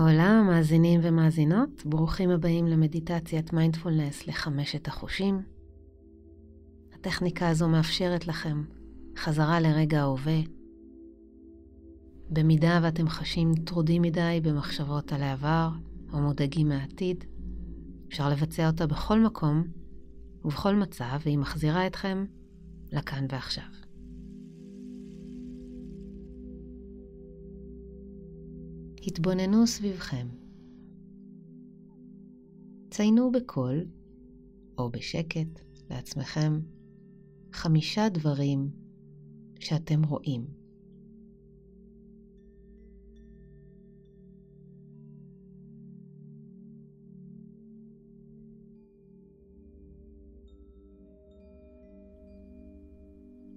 העולם, מאזינים ומאזינות, ברוכים הבאים למדיטציית מיינדפולנס לחמשת החושים. הטכניקה הזו מאפשרת לכם חזרה לרגע ההווה. במידה ואתם חשים טרודים מדי במחשבות על העבר או מודאגים מהעתיד, אפשר לבצע אותה בכל מקום ובכל מצב, והיא מחזירה אתכם לכאן ועכשיו. התבוננו סביבכם. ציינו בקול, או בשקט, לעצמכם, חמישה דברים שאתם רואים.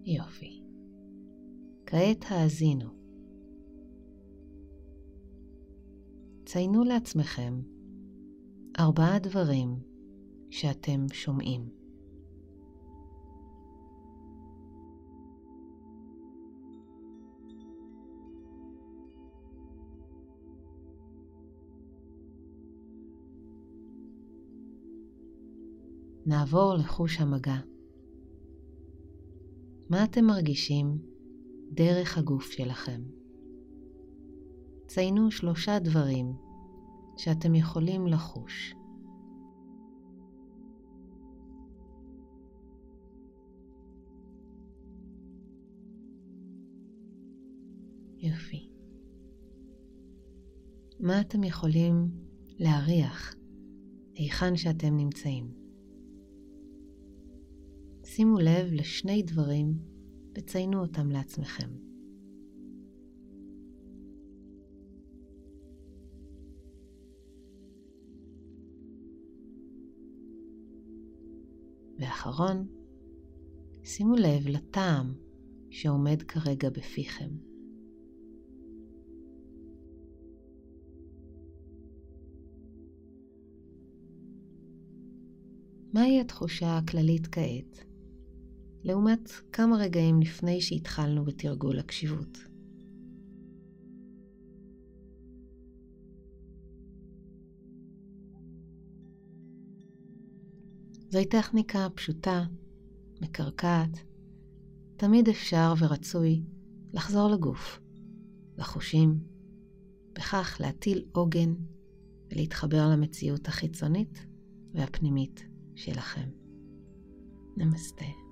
יופי. כעת האזינו. ציינו לעצמכם ארבעה דברים שאתם שומעים. נעבור לחוש המגע. מה אתם מרגישים דרך הגוף שלכם? ציינו שלושה דברים שאתם יכולים לחוש. יופי. מה אתם יכולים להריח היכן שאתם נמצאים? שימו לב לשני דברים וציינו אותם לעצמכם. ואחרון, שימו לב לטעם שעומד כרגע בפיכם. מהי התחושה הכללית כעת, לעומת כמה רגעים לפני שהתחלנו בתרגול הקשיבות? זוהי טכניקה פשוטה, מקרקעת. תמיד אפשר ורצוי לחזור לגוף, לחושים, בכך להטיל עוגן ולהתחבר למציאות החיצונית והפנימית שלכם. נמסטה.